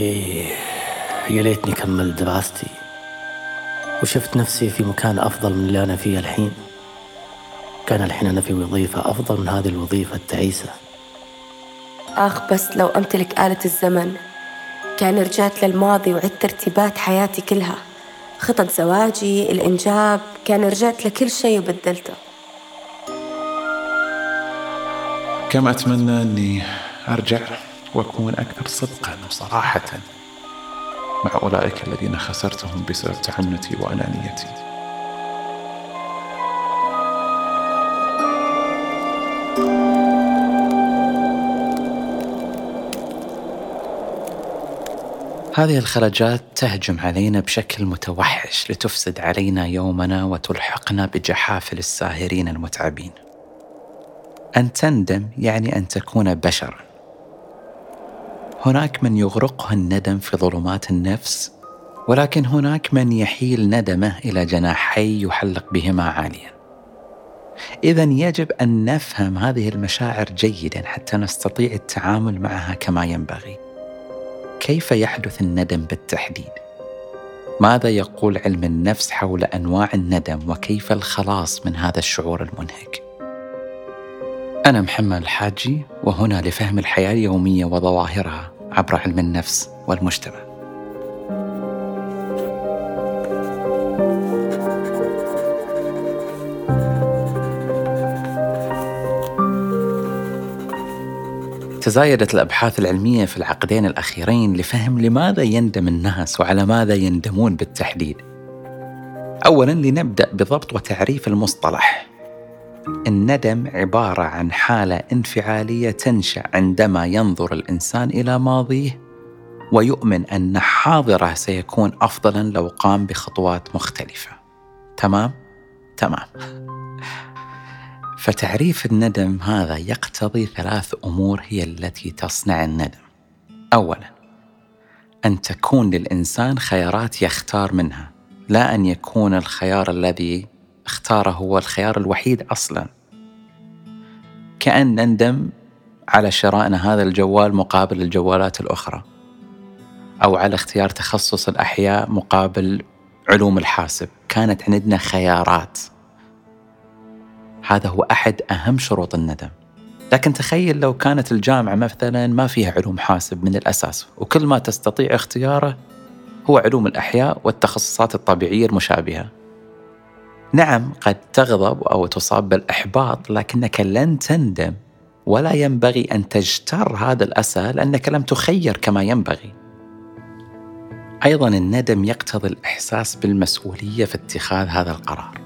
إيه يا ليتني كملت دراستي وشفت نفسي في مكان أفضل من اللي أنا فيه الحين. كان الحين أنا في وظيفة أفضل من هذه الوظيفة التعيسة. آخ بس لو أمتلك آلة الزمن كان رجعت للماضي وعدت ترتيبات حياتي كلها. خطط زواجي الإنجاب كان رجعت لكل شيء وبدلته. كم أتمنى أني أرجع؟ وأكون أكثر صدقا وصراحة مع أولئك الذين خسرتهم بسبب تعنتي وأنانيتي هذه الخلجات تهجم علينا بشكل متوحش لتفسد علينا يومنا وتلحقنا بجحافل الساهرين المتعبين. أن تندم يعني أن تكون بشرا. هناك من يغرقه الندم في ظلمات النفس، ولكن هناك من يحيل ندمه إلى جناحي يحلق بهما عاليا. إذا يجب أن نفهم هذه المشاعر جيدا حتى نستطيع التعامل معها كما ينبغي. كيف يحدث الندم بالتحديد؟ ماذا يقول علم النفس حول أنواع الندم وكيف الخلاص من هذا الشعور المنهك؟ أنا محمد الحاجي وهنا لفهم الحياة اليومية وظواهرها عبر علم النفس والمجتمع. تزايدت الأبحاث العلمية في العقدين الأخيرين لفهم لماذا يندم الناس وعلى ماذا يندمون بالتحديد. اولا لنبدأ بضبط وتعريف المصطلح. الندم عبارة عن حالة انفعالية تنشأ عندما ينظر الإنسان إلى ماضيه ويؤمن أن حاضره سيكون افضلا لو قام بخطوات مختلفة. تمام؟ تمام. فتعريف الندم هذا يقتضي ثلاث أمور هي التي تصنع الندم. اولا أن تكون للإنسان خيارات يختار منها، لا أن يكون الخيار الذي اختاره هو الخيار الوحيد أصلا. كأن نندم على شرائنا هذا الجوال مقابل الجوالات الأخرى أو على اختيار تخصص الأحياء مقابل علوم الحاسب. كانت عندنا خيارات. هذا هو أحد أهم شروط الندم. لكن تخيل لو كانت الجامعة مثلا ما فيها علوم حاسب من الأساس وكل ما تستطيع اختياره هو علوم الأحياء والتخصصات الطبيعية المشابهة. نعم قد تغضب أو تصاب بالإحباط لكنك لن تندم ولا ينبغي أن تجتر هذا الأسى لأنك لم تخير كما ينبغي أيضا الندم يقتضي الإحساس بالمسؤولية في اتخاذ هذا القرار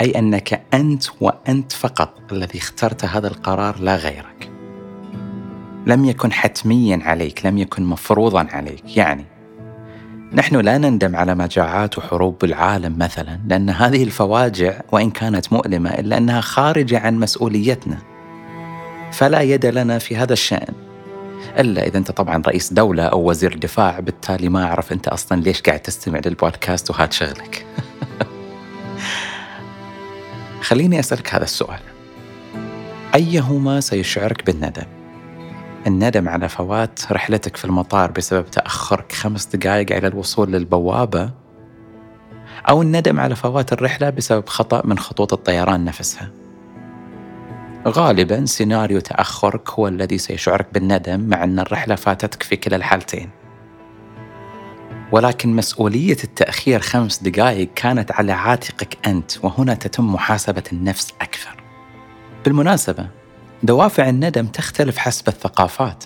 أي أنك أنت وأنت فقط الذي اخترت هذا القرار لا غيرك. لم يكن حتميا عليك، لم يكن مفروضا عليك، يعني نحن لا نندم على مجاعات وحروب العالم مثلا، لأن هذه الفواجع وإن كانت مؤلمة إلا أنها خارجة عن مسؤوليتنا. فلا يد لنا في هذا الشأن. إلا إذا أنت طبعا رئيس دولة أو وزير دفاع بالتالي ما أعرف أنت أصلا ليش قاعد تستمع للبودكاست وهذا شغلك خليني أسألك هذا السؤال أيهما سيشعرك بالندم؟ الندم على فوات رحلتك في المطار بسبب تأخرك خمس دقائق على الوصول للبوابة أو الندم على فوات الرحلة بسبب خطأ من خطوط الطيران نفسها غالبا سيناريو تأخرك هو الذي سيشعرك بالندم مع أن الرحلة فاتتك في كلا الحالتين ولكن مسؤولية التأخير خمس دقائق كانت على عاتقك أنت وهنا تتم محاسبة النفس أكثر. بالمناسبة دوافع الندم تختلف حسب الثقافات.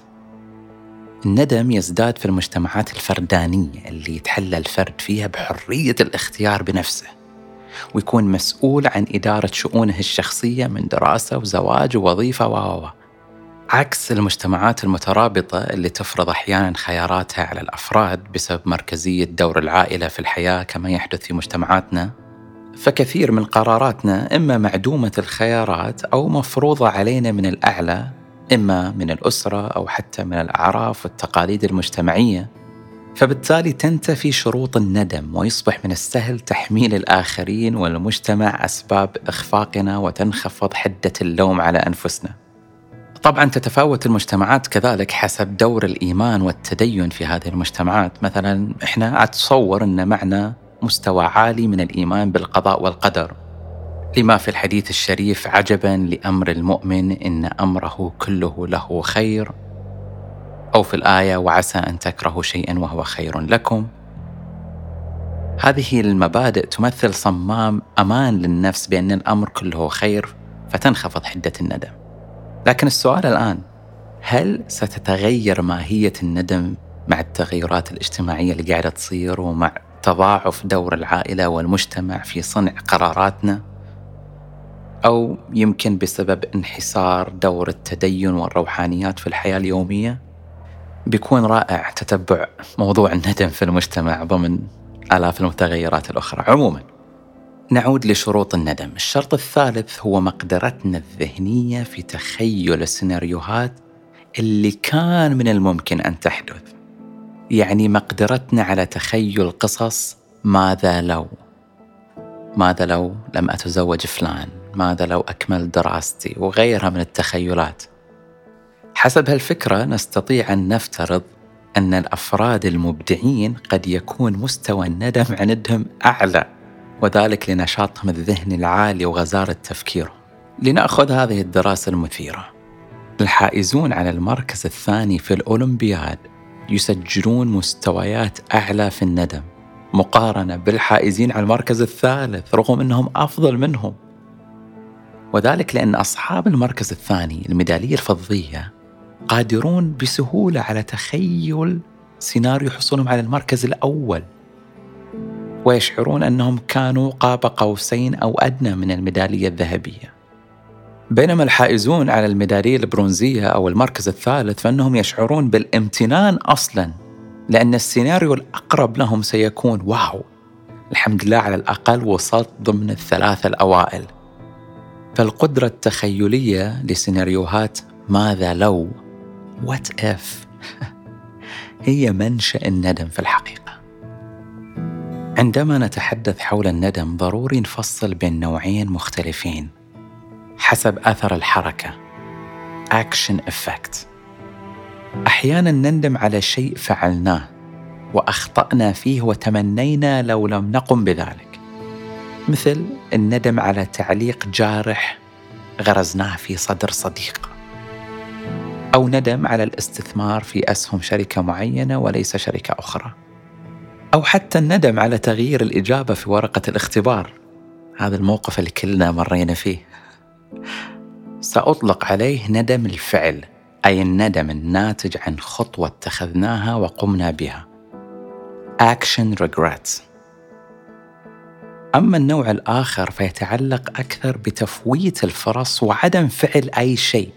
الندم يزداد في المجتمعات الفردانية اللي يتحلى الفرد فيها بحرية الاختيار بنفسه ويكون مسؤول عن إدارة شؤونه الشخصية من دراسة وزواج ووظيفة و عكس المجتمعات المترابطة اللي تفرض أحيانا خياراتها على الأفراد بسبب مركزية دور العائلة في الحياة كما يحدث في مجتمعاتنا فكثير من قراراتنا إما معدومة الخيارات أو مفروضة علينا من الأعلى إما من الأسرة أو حتى من الأعراف والتقاليد المجتمعية. فبالتالي تنتفي شروط الندم ويصبح من السهل تحميل الآخرين والمجتمع أسباب إخفاقنا وتنخفض حدة اللوم على أنفسنا. طبعا تتفاوت المجتمعات كذلك حسب دور الإيمان والتدين في هذه المجتمعات، مثلا إحنا أتصور إن معنا مستوى عالي من الإيمان بالقضاء والقدر. لما في الحديث الشريف عجبا لأمر المؤمن إن أمره كله له خير. أو في الآية وعسى أن تكرهوا شيئا وهو خير لكم. هذه المبادئ تمثل صمام أمان للنفس بأن الأمر كله خير فتنخفض حدة الندم. لكن السؤال الآن هل ستتغير ماهية الندم مع التغيرات الاجتماعية اللي قاعدة تصير ومع تضاعف دور العائلة والمجتمع في صنع قراراتنا؟ أو يمكن بسبب انحسار دور التدين والروحانيات في الحياة اليومية؟ بيكون رائع تتبع موضوع الندم في المجتمع ضمن آلاف المتغيرات الأخرى عموماً نعود لشروط الندم الشرط الثالث هو مقدرتنا الذهنية في تخيل السيناريوهات اللي كان من الممكن أن تحدث يعني مقدرتنا على تخيل قصص ماذا لو ماذا لو لم أتزوج فلان ماذا لو أكمل دراستي وغيرها من التخيلات حسب هالفكرة نستطيع أن نفترض أن الأفراد المبدعين قد يكون مستوى الندم عندهم أعلى وذلك لنشاطهم الذهني العالي وغزارة تفكيرهم. لنأخذ هذه الدراسة المثيرة. الحائزون على المركز الثاني في الأولمبياد يسجلون مستويات أعلى في الندم مقارنة بالحائزين على المركز الثالث رغم أنهم أفضل منهم. وذلك لأن أصحاب المركز الثاني الميدالية الفضية قادرون بسهولة على تخيل سيناريو حصولهم على المركز الأول ويشعرون أنهم كانوا قاب قوسين أو أدنى من الميدالية الذهبية. بينما الحائزون على الميدالية البرونزية أو المركز الثالث فإنهم يشعرون بالامتنان أصلا لأن السيناريو الأقرب لهم سيكون wow الحمد لله على الأقل وصلت ضمن الثلاثه الأوائل. فالقدرة التخيلية لسيناريوهات ماذا لو what if هي منشأ الندم في الحقيقة. عندما نتحدث حول الندم ضروري نفصل بين نوعين مختلفين حسب أثر الحركة. action effect أحيانا نندم على شيء فعلناه وأخطأنا فيه وتمنينا لو لم نقم بذلك. مثل الندم على تعليق جارح غرزناه في صدر صديق. أو ندم على الاستثمار في أسهم شركة معينة وليس شركة أخرى. أو حتى الندم على تغيير الإجابة في ورقة الاختبار. هذا الموقف اللي كلنا مرينا فيه. سأطلق عليه ندم الفعل أي الندم الناتج عن خطوة اتخذناها وقمنا بها. Action Regrets. أما النوع الآخر فيتعلق أكثر بتفويت الفرص وعدم فعل أي شيء.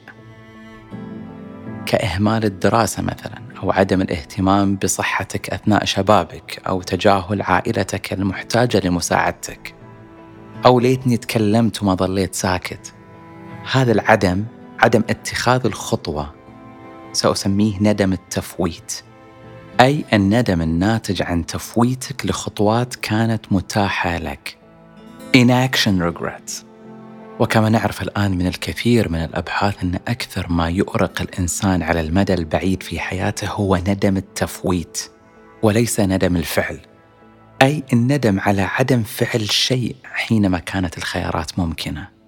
كإهمال الدراسة مثلا أو عدم الاهتمام بصحتك أثناء شبابك أو تجاهل عائلتك المحتاجة لمساعدتك. أو ليتني تكلمت وما ظليت ساكت. هذا العدم عدم اتخاذ الخطوة سأسميه ندم التفويت. أي الندم الناتج عن تفويتك لخطوات كانت متاحة لك. Inaction Regrets. وكما نعرف الآن من الكثير من الأبحاث أن أكثر ما يؤرق الإنسان على المدى البعيد في حياته هو ندم التفويت وليس ندم الفعل. أي الندم على عدم فعل شيء حينما كانت الخيارات ممكنة.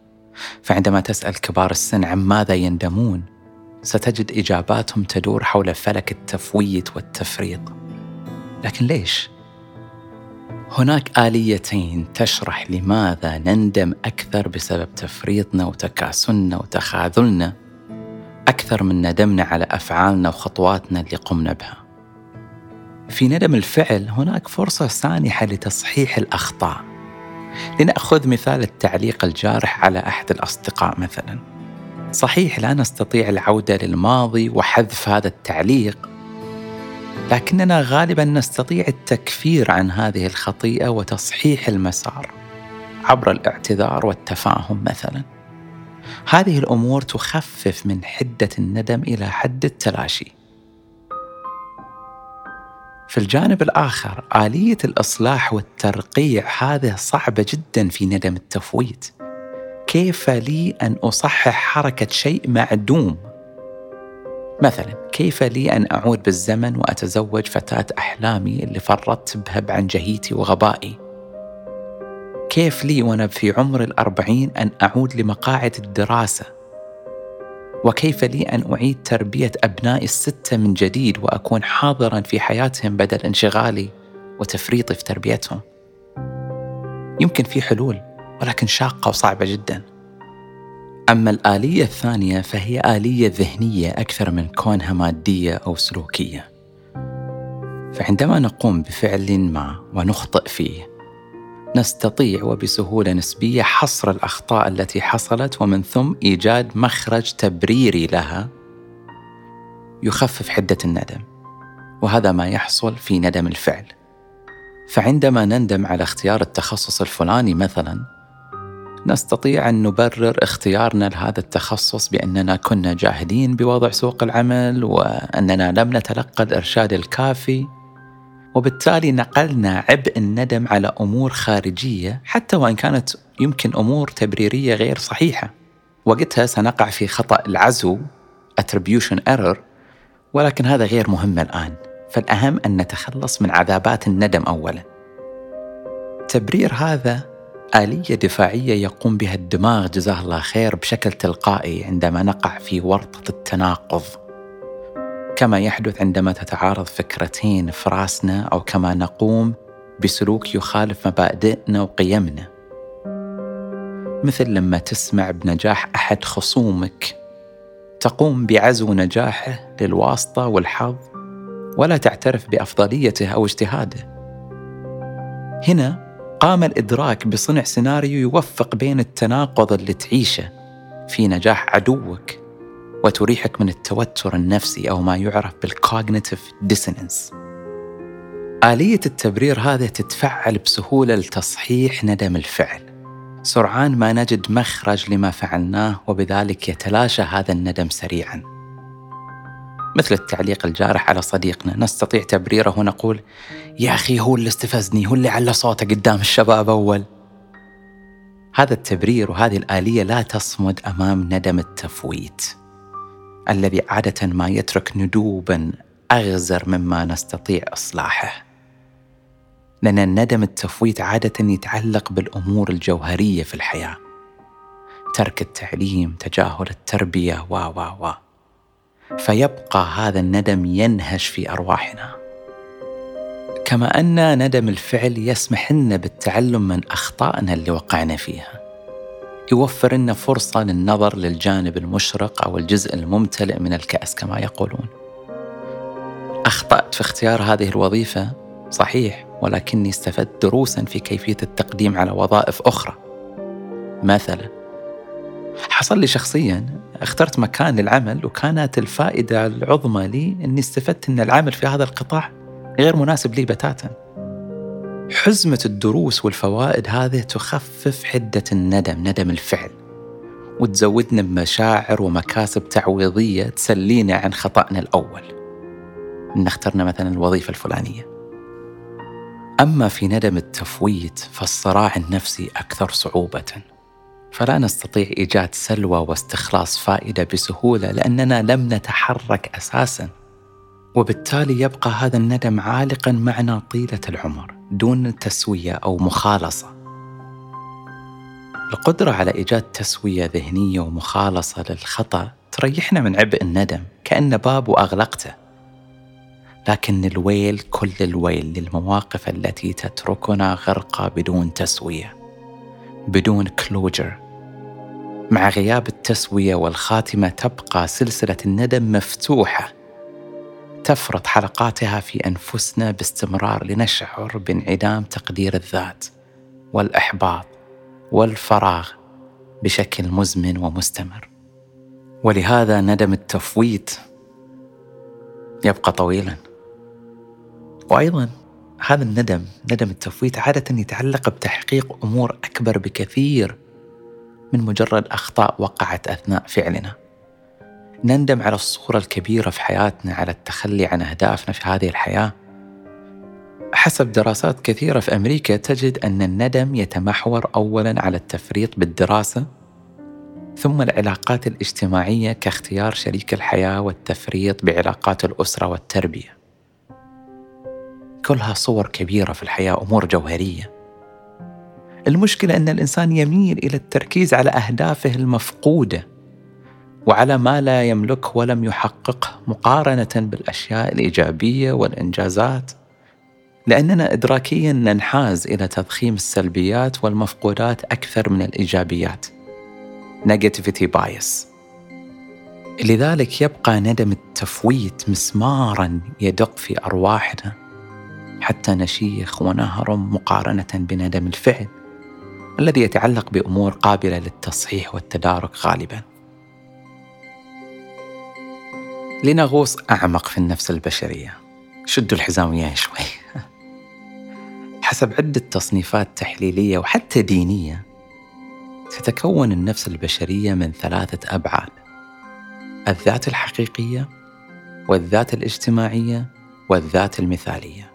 فعندما تسأل كبار السن عن ماذا يندمون ستجد إجاباتهم تدور حول فلك التفويت والتفريط لكن ليش؟ هناك آليتين تشرح لماذا نندم أكثر بسبب تفريطنا وتكاسلنا وتخاذلنا أكثر من ندمنا على أفعالنا وخطواتنا اللي قمنا بها. في ندم الفعل هناك فرصة سانحة لتصحيح الأخطاء. لنأخذ مثال التعليق الجارح على أحد الأصدقاء مثلا. صحيح لا نستطيع العودة للماضي وحذف هذا التعليق لكننا غالبا نستطيع التكفير عن هذه الخطيئة وتصحيح المسار عبر الاعتذار والتفاهم مثلا هذه الأمور تخفف من حدة الندم إلى حد التلاشي في الجانب الآخر آلية الإصلاح والترقيع هذه صعبة جدا في ندم التفويت كيف لي أن أصحح حركة شيء معدوم؟ مثلا كيف لي أن أعود بالزمن وأتزوج فتاة أحلامي اللي فرطت بها بعنجهيتي وغبائي؟ كيف لي وأنا في عمر الأربعين أن أعود لمقاعد الدراسة؟ وكيف لي أن أعيد تربية أبنائي الستة من جديد وأكون حاضرا في حياتهم بدل انشغالي وتفريطي في تربيتهم؟ يمكن في حلول ولكن شاقة وصعبة جدا. أما الآلية الثانية فهي آلية ذهنية أكثر من كونها مادية أو سلوكية. فعندما نقوم بفعل ما ونخطئ فيه نستطيع وبسهولة نسبية حصر الأخطاء التي حصلت ومن ثم إيجاد مخرج تبريري لها يخفف حدة الندم. وهذا ما يحصل في ندم الفعل. فعندما نندم على اختيار التخصص الفلاني مثلا نستطيع أن نبرر اختيارنا لهذا التخصص بأننا كنا جاهلين بوضع سوق العمل وأننا لم نتلقى الإرشاد الكافي وبالتالي نقلنا عبء الندم على أمور خارجية حتى وإن كانت يمكن أمور تبريرية غير صحيحة. وقتها سنقع في خطأ العزو attribution error ولكن هذا غير مهم الآن، فالأهم أن نتخلص من عذابات الندم اولا. تبرير هذا آلية دفاعية يقوم بها الدماغ جزاه الله خير بشكل تلقائي عندما نقع في ورطة التناقض كما يحدث عندما تتعارض فكرتين في رأسنا أو كما نقوم بسلوك يخالف مبادئنا وقيمنا. مثل لما تسمع بنجاح أحد خصومك تقوم بعزو نجاحه للواسطة والحظ ولا تعترف بأفضليته أو اجتهاده. هنا قام الإدراك بصنع سيناريو يوفق بين التناقض اللي تعيشه في نجاح عدوك وتريحك من التوتر النفسي أو ما يعرف بال cognitive dissonance آلية التبرير هذه تتفعل بسهولة لتصحيح ندم الفعل. سرعان ما نجد مخرج لما فعلناه وبذلك يتلاشى هذا الندم سريعا. مثل التعليق الجارح على صديقنا نستطيع تبريره ونقول يا أخي هو اللي استفزني هو اللي على صوته قدام الشباب أول. هذا التبرير وهذه الآلية لا تصمد أمام ندم التفويت. الذي عادة ما يترك ندوبا أغزر مما نستطيع إصلاحه. لأن الندم التفويت عادة يتعلق بالأمور الجوهرية في الحياة. ترك التعليم تجاهل التربية و و و. فيبقى هذا الندم ينهش في أرواحنا. كما أن ندم الفعل يسمح لنا بالتعلم من أخطائنا اللي وقعنا فيها. يوفر لنا فرصة للنظر للجانب المشرق أو الجزء الممتلئ من الكأس كما يقولون. أخطأت في اختيار هذه الوظيفة؟ صحيح ولكني استفدت دروسا في كيفية التقديم على وظائف أخرى. مثلا حصل لي شخصيا اخترت مكان للعمل وكانت الفائدة العظمى لي أني استفدت أن العمل في هذا القطاع غير مناسب لي بتاتا. حزمة الدروس والفوائد هذه تخفف حدة الندم ندم الفعل وتزودنا بمشاعر ومكاسب تعويضية تسلينا عن خطأنا الأول. إن اخترنا مثلا الوظيفة الفلانية. أما في ندم التفويت فالصراع النفسي أكثر صعوبة. فلا نستطيع إيجاد سلوى واستخلاص فائدة بسهولة لأننا لم نتحرك أساساً وبالتالي يبقى هذا الندم عالقا معنا طيلة العمر. دون تسوية أو مخالصة. القدرة على إيجاد تسوية ذهنية ومخالصة للخطأ تريحنا من عبء الندم كأن باب وأغلقته لكن الويل كل الويل للمواقف التي تتركنا غرقى بدون تسوية بدون closure مع غياب التسوية والخاتمة تبقى سلسلة الندم مفتوحة. تفرط حلقاتها في أنفسنا باستمرار لنشعر بانعدام تقدير الذات والإحباط والفراغ بشكل مزمن ومستمر. ولهذا ندم التفويت. يبقى طويلا. وأيضا هذا الندم ندم التفويت عادة يتعلق بتحقيق أمور أكبر بكثير من مجرد أخطاء وقعت أثناء فعلنا. نندم على الصورة الكبيرة في حياتنا على التخلي عن أهدافنا في هذه الحياة. حسب دراسات كثيرة في أمريكا تجد أن الندم يتمحور أولا على التفريط بالدراسة ثم العلاقات الاجتماعية كاختيار شريك الحياة والتفريط بعلاقات الأسرة والتربية. كلها صور كبيرة في الحياة أمور جوهرية. المشكلة أن الإنسان يميل إلى التركيز على أهدافه المفقودة. وعلى ما لا يملكه ولم يحققه مقارنة بالأشياء الإيجابية والإنجازات. لأننا إدراكيا ننحاز إلى تضخيم السلبيات والمفقودات أكثر من الإيجابيات. Negativity bias. لذلك يبقى ندم التفويت مسمارا يدق في أرواحنا حتى نشيخ ونهرم مقارنة بندم الفعل الذي يتعلق بأمور قابلة للتصحيح والتدارك غالبا. لنغوص أعمق في النفس البشرية. شدوا الحزام وياي شوي. حسب عدة تصنيفات تحليلية وحتى دينية تتكون النفس البشرية من ثلاثة أبعاد. الذات الحقيقية والذات الاجتماعية والذات المثالية.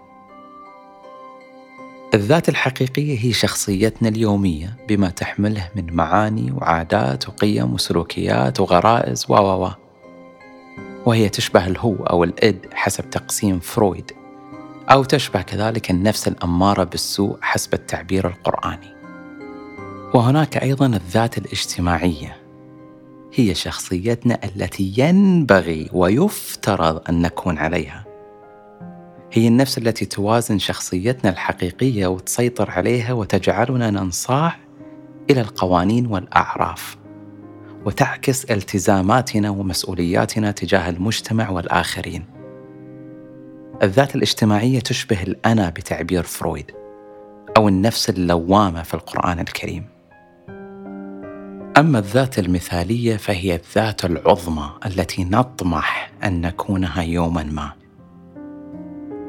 الذات الحقيقية هي شخصيتنا اليومية بما تحمله من معاني وعادات وقيم وسلوكيات وغرائز و و وهي تشبه الهو أو الإد حسب تقسيم فرويد أو تشبه كذلك النفس الأمارة بالسوء حسب التعبير القرآني. وهناك أيضا الذات الاجتماعية هي شخصيتنا التي ينبغي ويفترض أن نكون عليها. هي النفس التي توازن شخصيتنا الحقيقية وتسيطر عليها وتجعلنا ننصاع إلى القوانين والأعراف. وتعكس التزاماتنا ومسؤولياتنا تجاه المجتمع والآخرين. الذات الاجتماعية تشبه الأنا بتعبير فرويد أو النفس اللوامة في القرآن الكريم. أما الذات المثالية فهي الذات العظمى التي نطمح أن نكونها يوما ما.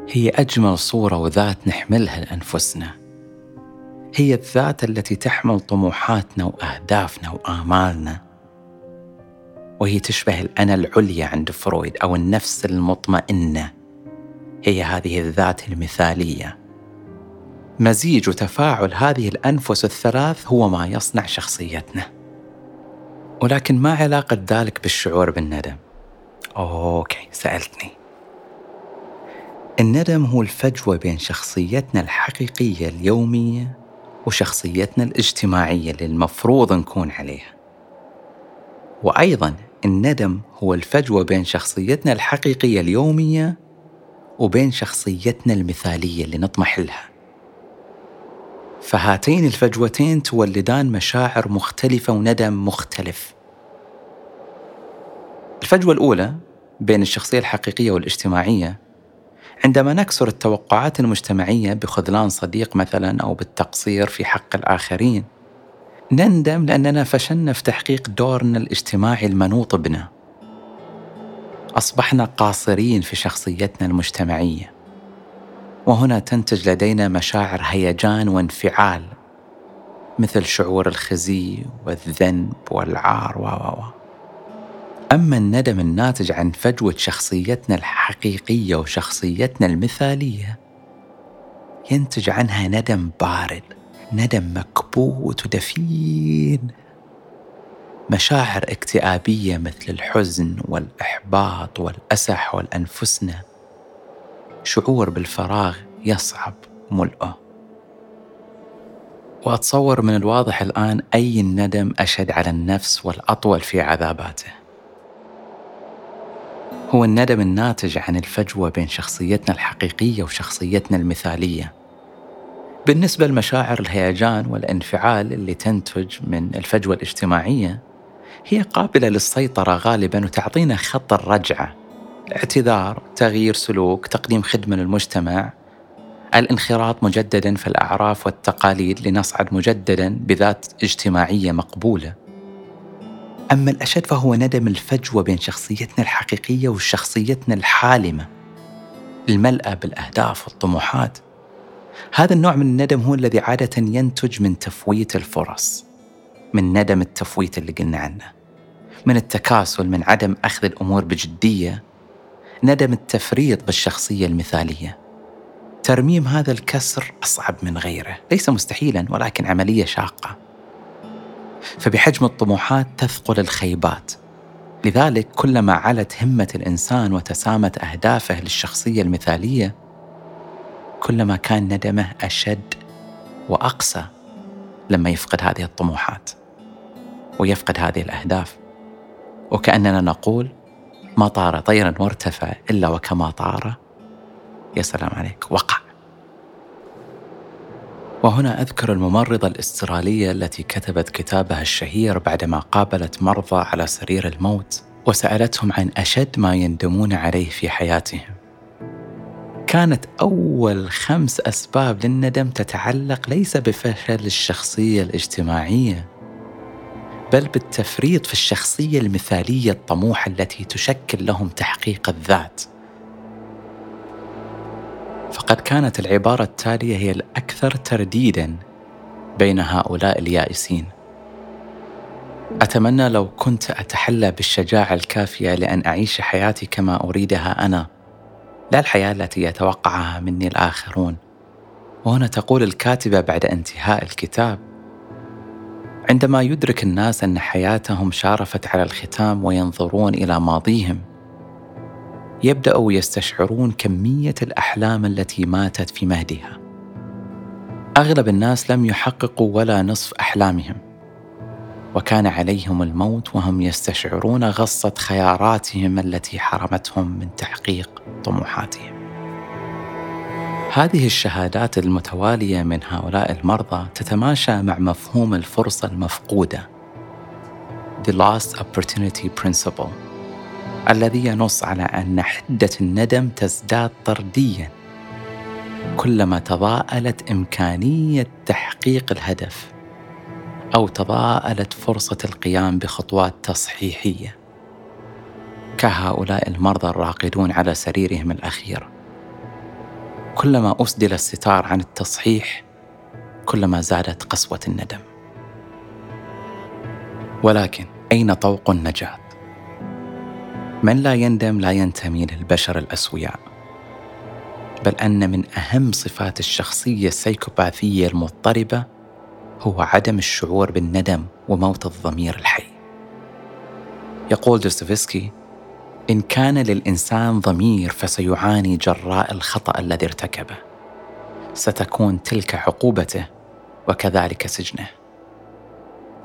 هي أجمل صورة وذات نحملها لأنفسنا. هي الذات التي تحمل طموحاتنا وأهدافنا وآمالنا. وهي تشبه الأنا العليا عند فرويد أو النفس المطمئنة. هي هذه الذات المثالية. مزيج وتفاعل هذه الأنفس الثلاث هو ما يصنع شخصيتنا. ولكن ما علاقة ذلك بالشعور بالندم؟ أوكي سألتني. الندم هو الفجوة بين شخصيتنا الحقيقية اليومية وشخصيتنا الاجتماعية اللي المفروض نكون عليها. وأيضا الندم هو الفجوة بين شخصيتنا الحقيقية اليومية وبين شخصيتنا المثالية اللي نطمح لها. فهاتين الفجوتين تولدان مشاعر مختلفة وندم مختلف. الفجوة الأولى بين الشخصية الحقيقية والاجتماعية. عندما نكسر التوقعات المجتمعية بخذلان صديق مثلا أو بالتقصير في حق الآخرين نندم لأننا فشلنا في تحقيق دورنا الاجتماعي المنوط بنا. أصبحنا قاصرين في شخصيتنا المجتمعية. وهنا تنتج لدينا مشاعر هيجان وانفعال مثل شعور الخزي والذنب والعار و و أما الندم الناتج عن فجوة شخصيتنا الحقيقية وشخصيتنا المثالية ينتج عنها ندم بارد. ندم مكبوت ودفين مشاعر اكتئابية مثل الحزن والإحباط والأسى حول أنفسنا شعور بالفراغ يصعب ملئه وأتصور من الواضح الآن أي الندم أشد على النفس والأطول في عذاباته. هو الندم الناتج عن الفجوة بين شخصيتنا الحقيقية وشخصيتنا المثالية. بالنسبة لمشاعر الهيجان والانفعال اللي تنتج من الفجوة الاجتماعية هي قابلة للسيطرة غالبا وتعطينا خط الرجعة. الاعتذار تغيير سلوك تقديم خدمة للمجتمع. الانخراط مجددا في الأعراف والتقاليد لنصعد مجددا بذات اجتماعية مقبولة. أما الأشد فهو ندم الفجوة بين شخصيتنا الحقيقية وشخصيتنا الحالمة. الملأة بالأهداف والطموحات. هذا النوع من الندم هو الذي عادة ينتج من تفويت الفرص من ندم التفويت اللي قلنا عنه من التكاسل من عدم أخذ الأمور بجدية ندم التفريط بالشخصية المثالية. ترميم هذا الكسر أصعب من غيره ليس مستحيلا ولكن عملية شاقة. فبحجم الطموحات تثقل الخيبات. لذلك كلما علت همة الإنسان وتسامت أهدافه للشخصية المثالية كلما كان ندمه أشد وأقسى لما يفقد هذه الطموحات ويفقد هذه الأهداف. وكأننا نقول ما طار طيرا وارتفع إلا وكما طار. يا سلام عليك. وقع. وهنا أذكر الممرضة الأسترالية التي كتبت كتابها الشهير بعدما قابلت مرضى على سرير الموت وسألتهم عن أشد ما يندمون عليه في حياتهم. كانت أول خمس أسباب للندم تتعلق ليس بفشل الشخصية الاجتماعية بل بالتفريط في الشخصية المثالية الطموحة التي تشكل لهم تحقيق الذات. فقد كانت العبارة التالية هي الأكثر ترديدا بين هؤلاء اليائسين. أتمنى لو كنت أتحلى بالشجاعة الكافية لأن أعيش حياتي كما أريدها أنا، لا الحياة التي يتوقعها مني الآخرون. وهنا تقول الكاتبة بعد انتهاء الكتاب: عندما يدرك الناس أن حياتهم شارفت على الختام وينظرون إلى ماضيهم، يبداوا يستشعرون كمية الأحلام التي ماتت في مهدها أغلب الناس لم يحققوا ولا نصف أحلامهم وكان عليهم الموت وهم يستشعرون غصة خياراتهم التي حرمتهم من تحقيق طموحاتهم. هذه الشهادات المتوالية من هؤلاء المرضى تتماشى مع مفهوم الفرصة المفقودة. The Lost Opportunity Principle الذي ينص على أن حدة الندم تزداد طرديا كلما تضاءلت إمكانية تحقيق الهدف. أو تضاءلت فرصة القيام بخطوات تصحيحية. كهؤلاء المرضى الراقدون على سريرهم الأخير. كلما أسدل الستار عن التصحيح كلما زادت قسوة الندم. ولكن أين طوق النجاة؟ من لا يندم لا ينتمي للبشر الأسوياء. بل أن من أهم صفات الشخصية السيكوباثية المضطربة هو عدم الشعور بالندم وموت الضمير الحي. يقول دوستويفسكي إن كان للإنسان ضمير فسيعاني جراء الخطأ الذي ارتكبه. ستكون تلك عقوبته وكذلك سجنه.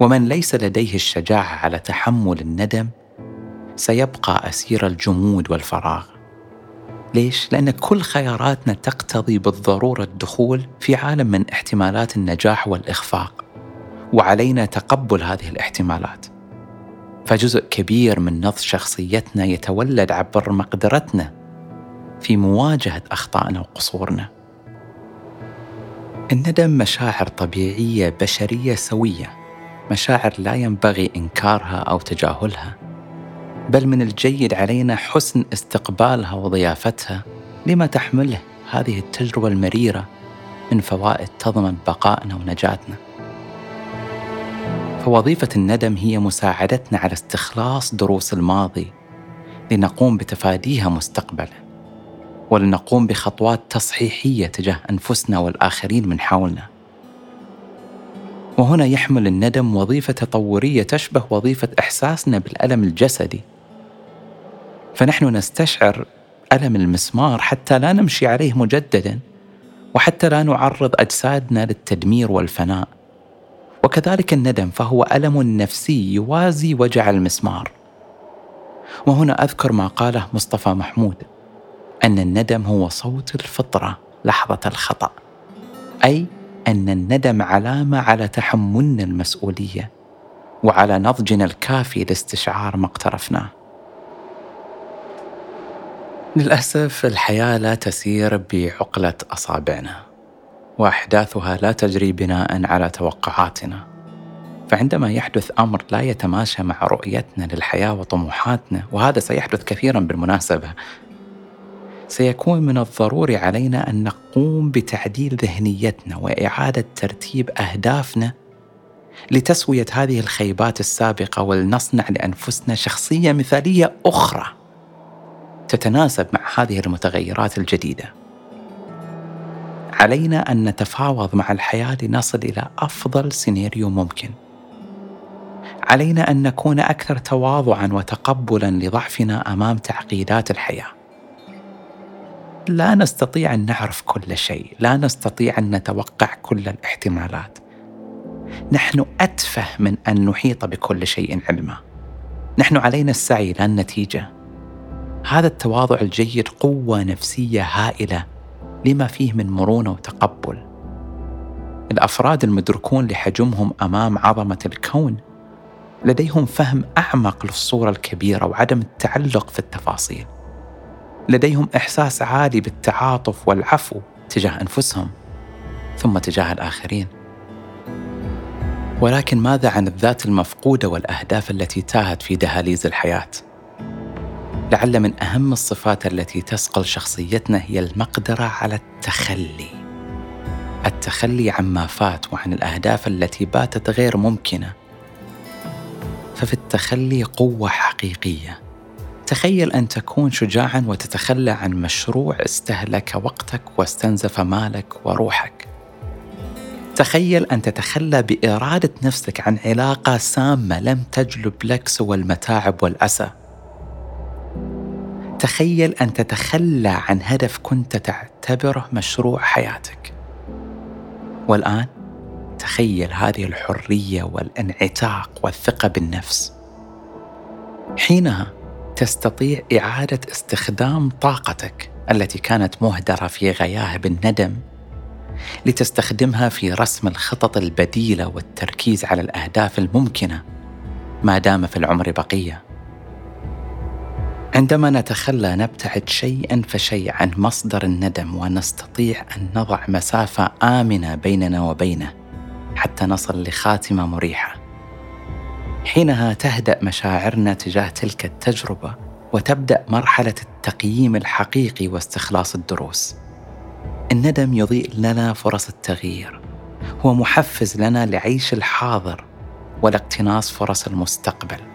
ومن ليس لديه الشجاعة على تحمل الندم سيبقى أسير الجمود والفراغ. ليش؟ لأن كل خياراتنا تقتضي بالضرورة الدخول في عالم من احتمالات النجاح والإخفاق وعلينا تقبل هذه الاحتمالات. فجزء كبير من نضج شخصيتنا يتولد عبر مقدرتنا في مواجهة أخطائنا وقصورنا. الندم مشاعر طبيعية بشرية سوية مشاعر لا ينبغي إنكارها أو تجاهلها. بل من الجيد علينا حسن استقبالها وضيافتها لما تحمله هذه التجربة المريرة من فوائد تضمن بقائنا ونجاتنا. فوظيفة الندم هي مساعدتنا على استخلاص دروس الماضي لنقوم بتفاديها مستقبلا ولنقوم بخطوات تصحيحية تجاه أنفسنا والآخرين من حولنا. وهنا يحمل الندم وظيفة تطورية تشبه وظيفة إحساسنا بالألم الجسدي فنحن نستشعر ألم المسمار حتى لا نمشي عليه مجددا وحتى لا نعرض أجسادنا للتدمير والفناء. وكذلك الندم فهو ألم نفسي يوازي وجع المسمار. وهنا أذكر ما قاله مصطفى محمود أن الندم هو صوت الفطرة لحظة الخطأ. أي أن الندم علامة على تحملنا المسؤولية وعلى نضجنا الكافي لاستشعار ما اقترفناه. للأسف الحياة لا تسير بعقلة أصابعنا وأحداثها لا تجري بناء على توقعاتنا. فعندما يحدث أمر لا يتماشى مع رؤيتنا للحياة وطموحاتنا وهذا سيحدث كثيرا بالمناسبة سيكون من الضروري علينا أن نقوم بتعديل ذهنيتنا وإعادة ترتيب أهدافنا لتسوية هذه الخيبات السابقة ولنصنع لأنفسنا شخصية مثالية أخرى. تتناسب مع هذه المتغيرات الجديدة. علينا أن نتفاوض مع الحياة لنصل إلى أفضل سيناريو ممكن. علينا أن نكون أكثر تواضعا وتقبلا لضعفنا أمام تعقيدات الحياة. لا نستطيع أن نعرف كل شيء لا نستطيع أن نتوقع كل الاحتمالات. نحن أتفه من أن نحيط بكل شيء علما. نحن علينا السعي لا النتيجة. هذا التواضع الجيد قوة نفسية هائلة لما فيه من مرونة وتقبل. الأفراد المدركون لحجمهم أمام عظمة الكون لديهم فهم أعمق للصورة الكبيرة وعدم التعلق في التفاصيل. لديهم إحساس عالي بالتعاطف والعفو تجاه أنفسهم ثم تجاه الآخرين. ولكن ماذا عن الذات المفقودة والأهداف التي تاهت في دهاليز الحياة؟ لعل من أهم الصفات التي تسقل شخصيتنا هي المقدرة على التخلي. التخلي عما فات وعن الأهداف التي باتت غير ممكنة. ففي التخلي قوة حقيقية. تخيل أن تكون شجاعا وتتخلى عن مشروع استهلك وقتك واستنزف مالك وروحك. تخيل أن تتخلى بإرادة نفسك عن علاقة سامة لم تجلب لك سوى المتاعب والأسى. تخيل أن تتخلى عن هدف كنت تعتبره مشروع حياتك. والآن تخيل هذه الحرية والانعتاق والثقة بالنفس. حينها تستطيع إعادة استخدام طاقتك التي كانت مهدرة في غياهب الندم لتستخدمها في رسم الخطط البديلة والتركيز على الأهداف الممكنة ما دام في العمر بقية. عندما نتخلى نبتعد شيئا فشيئا عن مصدر الندم ونستطيع أن نضع مسافة آمنة بيننا وبينه حتى نصل لخاتمة مريحة. حينها تهدأ مشاعرنا تجاه تلك التجربة وتبدأ مرحلة التقييم الحقيقي واستخلاص الدروس. الندم يضيء لنا فرص التغيير هو محفز لنا لعيش الحاضر ولاقتناص فرص المستقبل.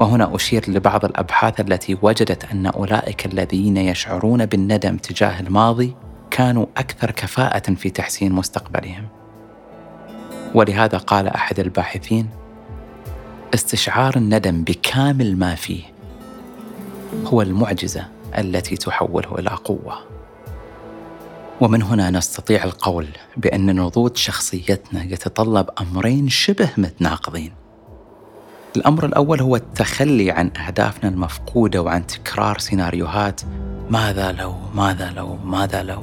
وهنا أشير لبعض الأبحاث التي وجدت أن أولئك الذين يشعرون بالندم تجاه الماضي كانوا أكثر كفاءة في تحسين مستقبلهم. ولهذا قال أحد الباحثين استشعار الندم بكامل ما فيه هو المعجزة التي تحوله إلى قوة. ومن هنا نستطيع القول بأن نضوج شخصيتنا يتطلب أمرين شبه متناقضين. الأمر الأول هو التخلي عن أهدافنا المفقودة وعن تكرار سيناريوهات. ماذا لو؟ ماذا لو؟ ماذا لو؟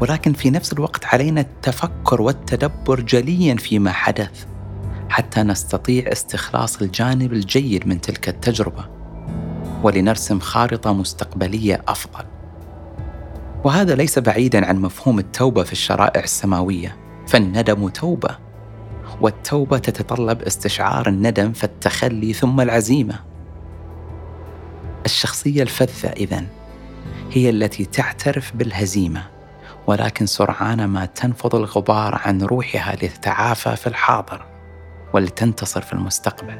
ولكن في نفس الوقت علينا التفكر والتدبر جليا فيما حدث حتى نستطيع استخلاص الجانب الجيد من تلك التجربة ولنرسم خارطة مستقبلية أفضل. وهذا ليس بعيدا عن مفهوم التوبة في الشرائع السماوية. فالندم توبة. والتوبة تتطلب استشعار الندم فالتخلي ثم العزيمة. الشخصية الفذة إذن هي التي تعترف بالهزيمة ولكن سرعان ما تنفض الغبار عن روحها لتتعافى في الحاضر ولتنتصر في المستقبل.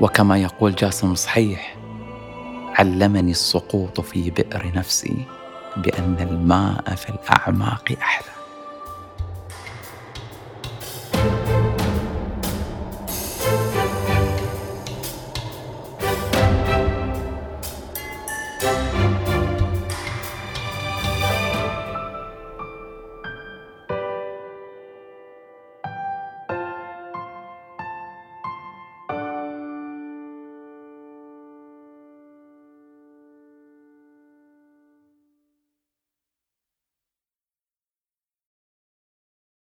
وكما يقول جاسم صحيح علمني السقوط في بئر نفسي بأن الماء في الأعماق أحلى.